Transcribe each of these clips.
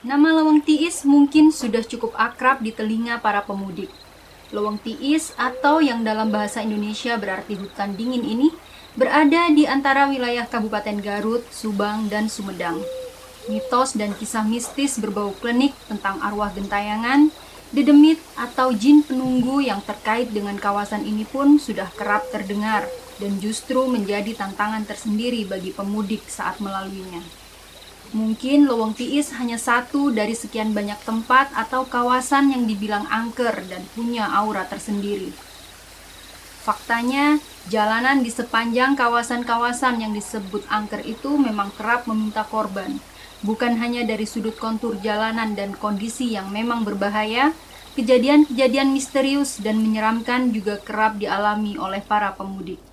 Nama Leweng Tiis mungkin sudah cukup akrab di telinga para pemudik. Leweng Tiis atau yang dalam bahasa Indonesia berarti hutan dingin ini berada di antara wilayah Kabupaten Garut, Subang, dan Sumedang. Mitos dan kisah mistis berbau klinik tentang arwah gentayangan, dedemit atau jin penunggu yang terkait dengan kawasan ini pun sudah kerap terdengar dan justru menjadi tantangan tersendiri bagi pemudik saat melaluinya. Mungkin Lowong Tiis hanya satu dari sekian banyak tempat atau kawasan yang dibilang angker dan punya aura tersendiri. Faktanya, jalanan di sepanjang kawasan-kawasan yang disebut angker itu memang kerap meminta korban. Bukan hanya dari sudut kontur jalanan dan kondisi yang memang berbahaya, kejadian-kejadian misterius dan menyeramkan juga kerap dialami oleh para pemudik.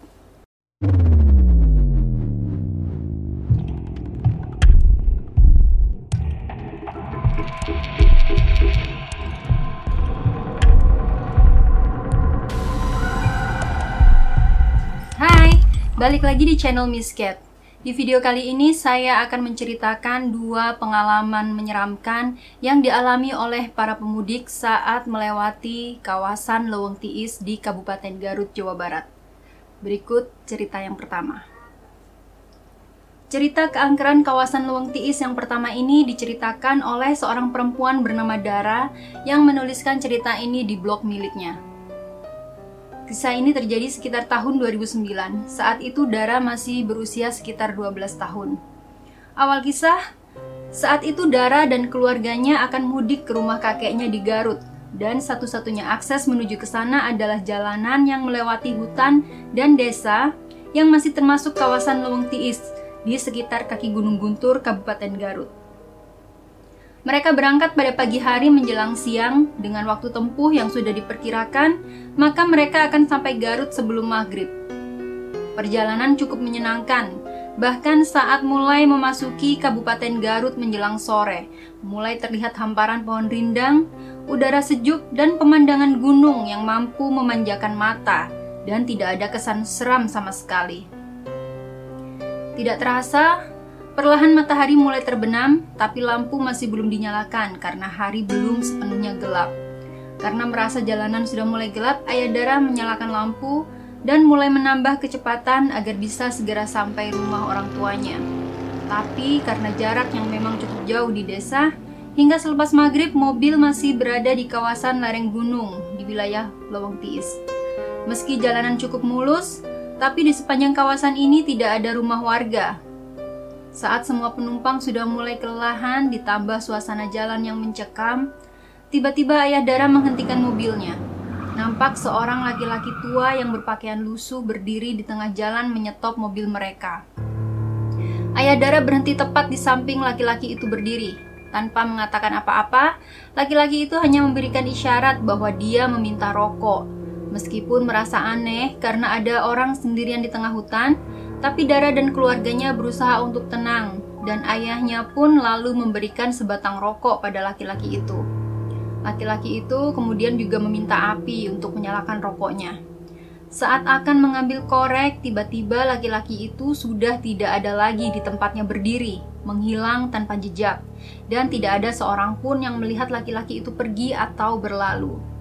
Balik lagi di channel Miss Cat. Di video kali ini saya akan menceritakan dua pengalaman menyeramkan yang dialami oleh para pemudik saat melewati kawasan Leweng Tiis di Kabupaten Garut, Jawa Barat. Berikut cerita yang pertama. Cerita keangkeran kawasan Leweng Tiis yang pertama ini diceritakan oleh seorang perempuan bernama Dara yang menuliskan cerita ini di blog miliknya. Kisah ini terjadi sekitar tahun 2009. Saat itu Dara masih berusia sekitar 12 tahun. Awal kisah, saat itu Dara dan keluarganya akan mudik ke rumah kakeknya di Garut dan satu-satunya akses menuju ke sana adalah jalanan yang melewati hutan dan desa yang masih termasuk kawasan Leweng Tiis di sekitar kaki Gunung Guntur, Kabupaten Garut. Mereka berangkat pada pagi hari menjelang siang dengan waktu tempuh yang sudah diperkirakan, maka mereka akan sampai Garut sebelum maghrib. Perjalanan cukup menyenangkan, bahkan saat mulai memasuki Kabupaten Garut menjelang sore, mulai terlihat hamparan pohon rindang, udara sejuk, dan pemandangan gunung yang mampu memanjakan mata, dan tidak ada kesan seram sama sekali. Tidak terasa, Perlahan matahari mulai terbenam, tapi lampu masih belum dinyalakan karena hari belum sepenuhnya gelap. Karena merasa jalanan sudah mulai gelap, Ayadara menyalakan lampu dan mulai menambah kecepatan agar bisa segera sampai rumah orang tuanya. Tapi karena jarak yang memang cukup jauh di desa, hingga selepas maghrib mobil masih berada di kawasan lereng gunung di wilayah Lowong Tiis. Meski jalanan cukup mulus, tapi di sepanjang kawasan ini tidak ada rumah warga saat semua penumpang sudah mulai kelelahan ditambah suasana jalan yang mencekam, tiba-tiba ayah Dara menghentikan mobilnya. Nampak seorang laki-laki tua yang berpakaian lusuh berdiri di tengah jalan menyetop mobil mereka. Ayah Dara berhenti tepat di samping laki-laki itu berdiri. Tanpa mengatakan apa-apa, laki-laki itu hanya memberikan isyarat bahwa dia meminta rokok. Meskipun merasa aneh karena ada orang sendirian di tengah hutan, tapi Dara dan keluarganya berusaha untuk tenang, dan ayahnya pun lalu memberikan sebatang rokok pada laki-laki itu. Laki-laki itu kemudian juga meminta api untuk menyalakan rokoknya. Saat akan mengambil korek, tiba-tiba laki-laki itu sudah tidak ada lagi di tempatnya berdiri, menghilang tanpa jejak, dan tidak ada seorang pun yang melihat laki-laki itu pergi atau berlalu.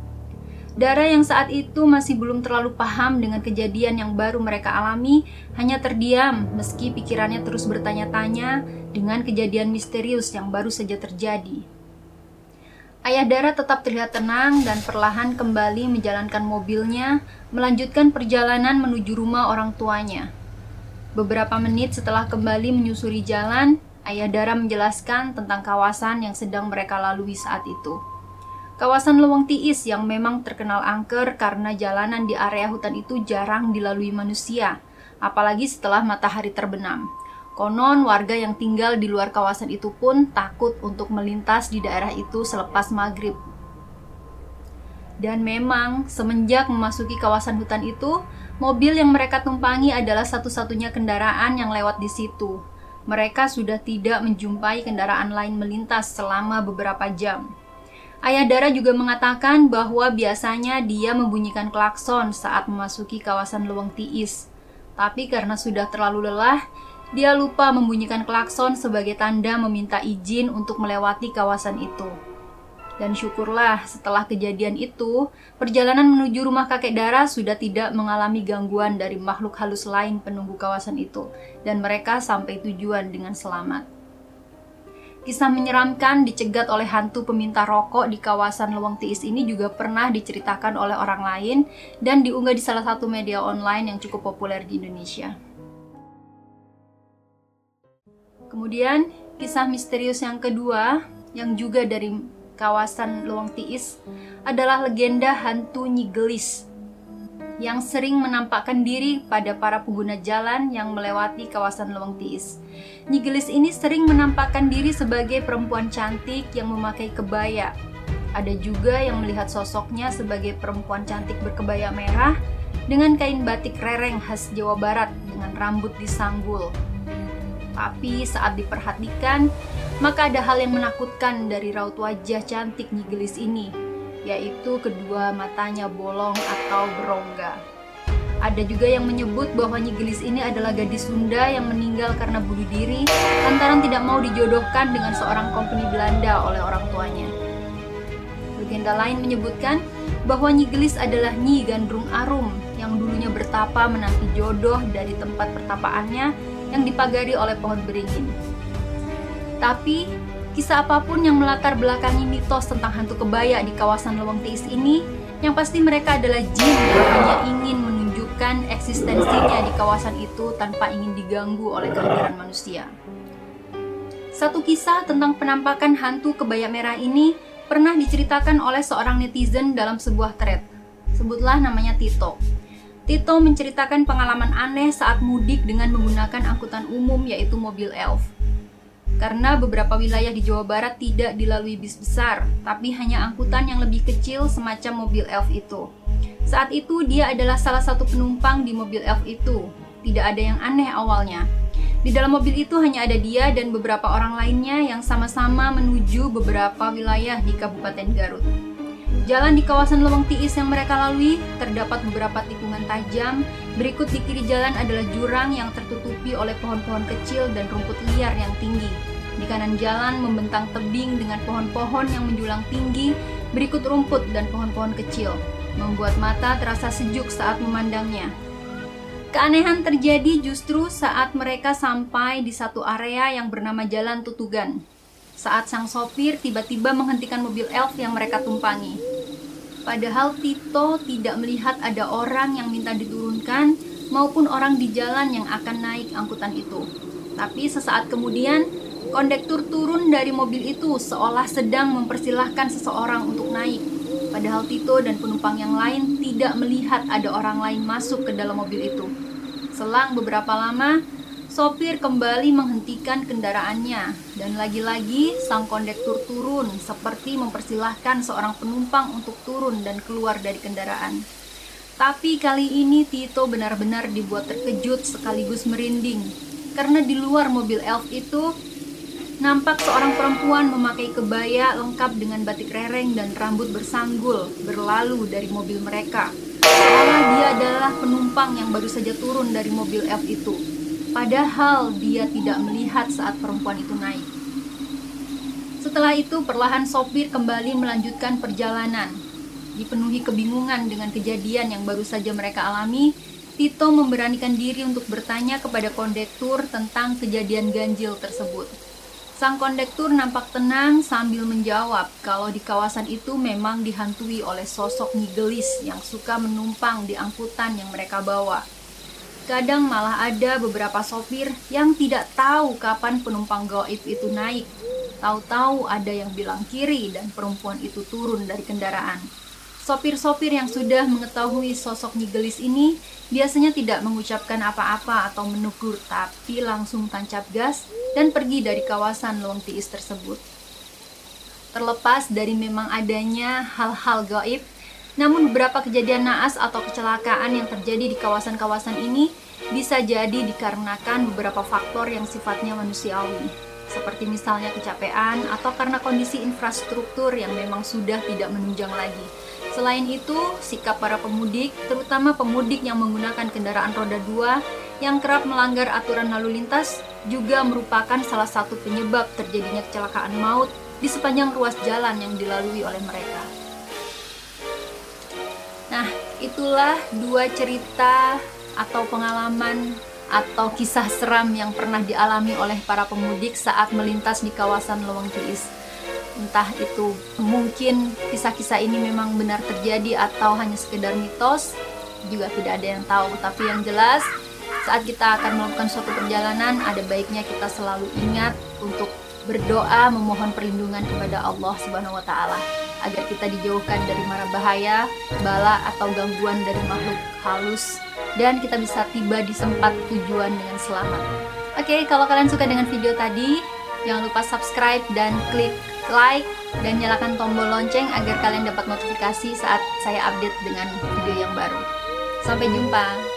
Dara yang saat itu masih belum terlalu paham dengan kejadian yang baru mereka alami, hanya terdiam meski pikirannya terus bertanya-tanya dengan kejadian misterius yang baru saja terjadi. Ayah Dara tetap terlihat tenang dan perlahan kembali menjalankan mobilnya, melanjutkan perjalanan menuju rumah orang tuanya. Beberapa menit setelah kembali menyusuri jalan, Ayah Dara menjelaskan tentang kawasan yang sedang mereka lalui saat itu. Kawasan Lewang Tiis yang memang terkenal angker karena jalanan di area hutan itu jarang dilalui manusia, apalagi setelah matahari terbenam. Konon warga yang tinggal di luar kawasan itu pun takut untuk melintas di daerah itu selepas maghrib. Dan memang semenjak memasuki kawasan hutan itu, mobil yang mereka tumpangi adalah satu-satunya kendaraan yang lewat di situ. Mereka sudah tidak menjumpai kendaraan lain melintas selama beberapa jam. Ayah Dara juga mengatakan bahwa biasanya dia membunyikan klakson saat memasuki kawasan Luweng Tiis. Tapi karena sudah terlalu lelah, Dia lupa membunyikan klakson sebagai tanda meminta izin untuk melewati kawasan itu. Dan syukurlah setelah kejadian itu, perjalanan menuju rumah kakek Dara sudah tidak mengalami gangguan dari makhluk halus lain penunggu kawasan itu, dan mereka sampai tujuan dengan selamat. Kisah menyeramkan dicegat oleh hantu peminta rokok di kawasan Lewang Tiis ini juga pernah diceritakan oleh orang lain dan diunggah di salah satu media online yang cukup populer di Indonesia. Kemudian, kisah misterius yang kedua yang juga dari kawasan Luang Tiis adalah legenda hantu Nyi Gelis yang sering menampakkan diri pada para pengguna jalan yang melewati kawasan Luang Tiis. Nyi Gelis ini sering menampakkan diri sebagai perempuan cantik yang memakai kebaya. Ada juga yang melihat sosoknya sebagai perempuan cantik berkebaya merah dengan kain batik rereng khas Jawa Barat dengan rambut disanggul. Tapi saat diperhatikan, maka ada hal yang menakutkan dari raut wajah cantik Nyigelis ini, yaitu kedua matanya bolong atau berongga. Ada juga yang menyebut bahwa Nyigelis ini adalah gadis Sunda yang meninggal karena bunuh diri lantaran tidak mau dijodohkan dengan seorang kompeni Belanda oleh orang tuanya. Legenda lain menyebutkan bahwa Nyigelis adalah Nyi Gandrung Arum yang dulunya bertapa menanti jodoh dari tempat pertapaannya yang dipagari oleh pohon beringin. Tapi, kisah apa pun yang melatar belakangi mitos tentang hantu kebaya di kawasan Lewang Tiis ini, yang pasti mereka adalah jin yang hanya ingin menunjukkan eksistensinya di kawasan itu tanpa ingin diganggu oleh kehadiran manusia. Satu kisah tentang penampakan hantu kebaya merah ini pernah diceritakan oleh seorang netizen dalam sebuah thread. Sebutlah namanya Tito. Tito menceritakan pengalaman aneh saat mudik dengan menggunakan angkutan umum yaitu mobil elf. Karena beberapa wilayah di Jawa Barat tidak dilalui bis besar, tapi hanya angkutan yang lebih kecil semacam mobil elf itu. Saat itu dia adalah salah satu penumpang di mobil elf itu. Tidak ada yang aneh awalnya. Di dalam mobil itu hanya ada dia dan beberapa orang lainnya yang sama-sama menuju beberapa wilayah di Kabupaten Garut. Jalan di kawasan Lewang Tiis yang mereka lalui terdapat beberapa tikungan tajam. Berikut di kiri jalan adalah jurang yang tertutupi oleh pohon-pohon kecil dan rumput liar yang tinggi. Di kanan jalan membentang tebing dengan pohon-pohon yang menjulang tinggi, berikut rumput dan pohon-pohon kecil, membuat mata terasa sejuk saat memandangnya. Keanehan terjadi justru saat mereka sampai di satu area yang bernama Jalan Tutugan. Saat sang sopir tiba-tiba menghentikan mobil elf yang mereka tumpangi. Padahal Tito tidak melihat ada orang yang minta diturunkan maupun orang di jalan yang akan naik angkutan itu. Tapi sesaat kemudian, kondektur turun dari mobil itu seolah sedang mempersilahkan seseorang untuk naik. Padahal Tito dan penumpang yang lain tidak melihat ada orang lain masuk ke dalam mobil itu. Selang beberapa lama, Sopir kembali menghentikan kendaraannya dan lagi-lagi sang kondektur turun seperti mempersilahkan seorang penumpang untuk turun dan keluar dari kendaraan. Tapi kali ini Tito benar-benar dibuat terkejut sekaligus merinding karena di luar mobil elf itu nampak seorang perempuan memakai kebaya lengkap dengan batik rereng dan rambut bersanggul berlalu dari mobil mereka. Seolah dia adalah penumpang yang baru saja turun dari mobil elf itu padahal dia tidak melihat saat perempuan itu naik. Setelah itu, perlahan sopir kembali melanjutkan perjalanan. Dipenuhi kebingungan dengan kejadian yang baru saja mereka alami, Tito memberanikan diri untuk bertanya kepada kondektur tentang kejadian ganjil tersebut. Sang kondektur nampak tenang sambil menjawab kalau di kawasan itu memang dihantui oleh sosok nigelis yang suka menumpang di angkutan yang mereka bawa. Kadang malah ada beberapa sopir yang tidak tahu kapan penumpang gaib itu naik. Tahu-tahu ada yang bilang kiri dan perempuan itu turun dari kendaraan. Sopir-sopir yang sudah mengetahui sosok Nigelis ini biasanya tidak mengucapkan apa-apa atau menegur, tapi langsung tancap gas dan pergi dari kawasan Long Tiis tersebut. Terlepas dari memang adanya hal-hal gaib namun beberapa kejadian naas atau kecelakaan yang terjadi di kawasan-kawasan ini bisa jadi dikarenakan beberapa faktor yang sifatnya manusiawi, seperti misalnya kecapean atau karena kondisi infrastruktur yang memang sudah tidak menunjang lagi. Selain itu, sikap para pemudik, terutama pemudik yang menggunakan kendaraan roda dua, yang kerap melanggar aturan lalu lintas juga merupakan salah satu penyebab terjadinya kecelakaan maut di sepanjang ruas jalan yang dilalui oleh mereka. Nah, itulah dua cerita atau pengalaman atau kisah seram yang pernah dialami oleh para pemudik saat melintas di kawasan Lewang Tiis. Entah itu mungkin kisah-kisah ini memang benar terjadi atau hanya sekedar mitos, juga tidak ada yang tahu. Tapi yang jelas, saat kita akan melakukan suatu perjalanan, ada baiknya kita selalu ingat untuk berdoa memohon perlindungan kepada Allah Subhanahu wa taala agar kita dijauhkan dari mara bahaya, bala atau gangguan dari makhluk halus dan kita bisa tiba di tempat tujuan dengan selamat. Oke, kalau kalian suka dengan video tadi, jangan lupa subscribe dan klik like dan nyalakan tombol lonceng agar kalian dapat notifikasi saat saya update dengan video yang baru. Sampai jumpa.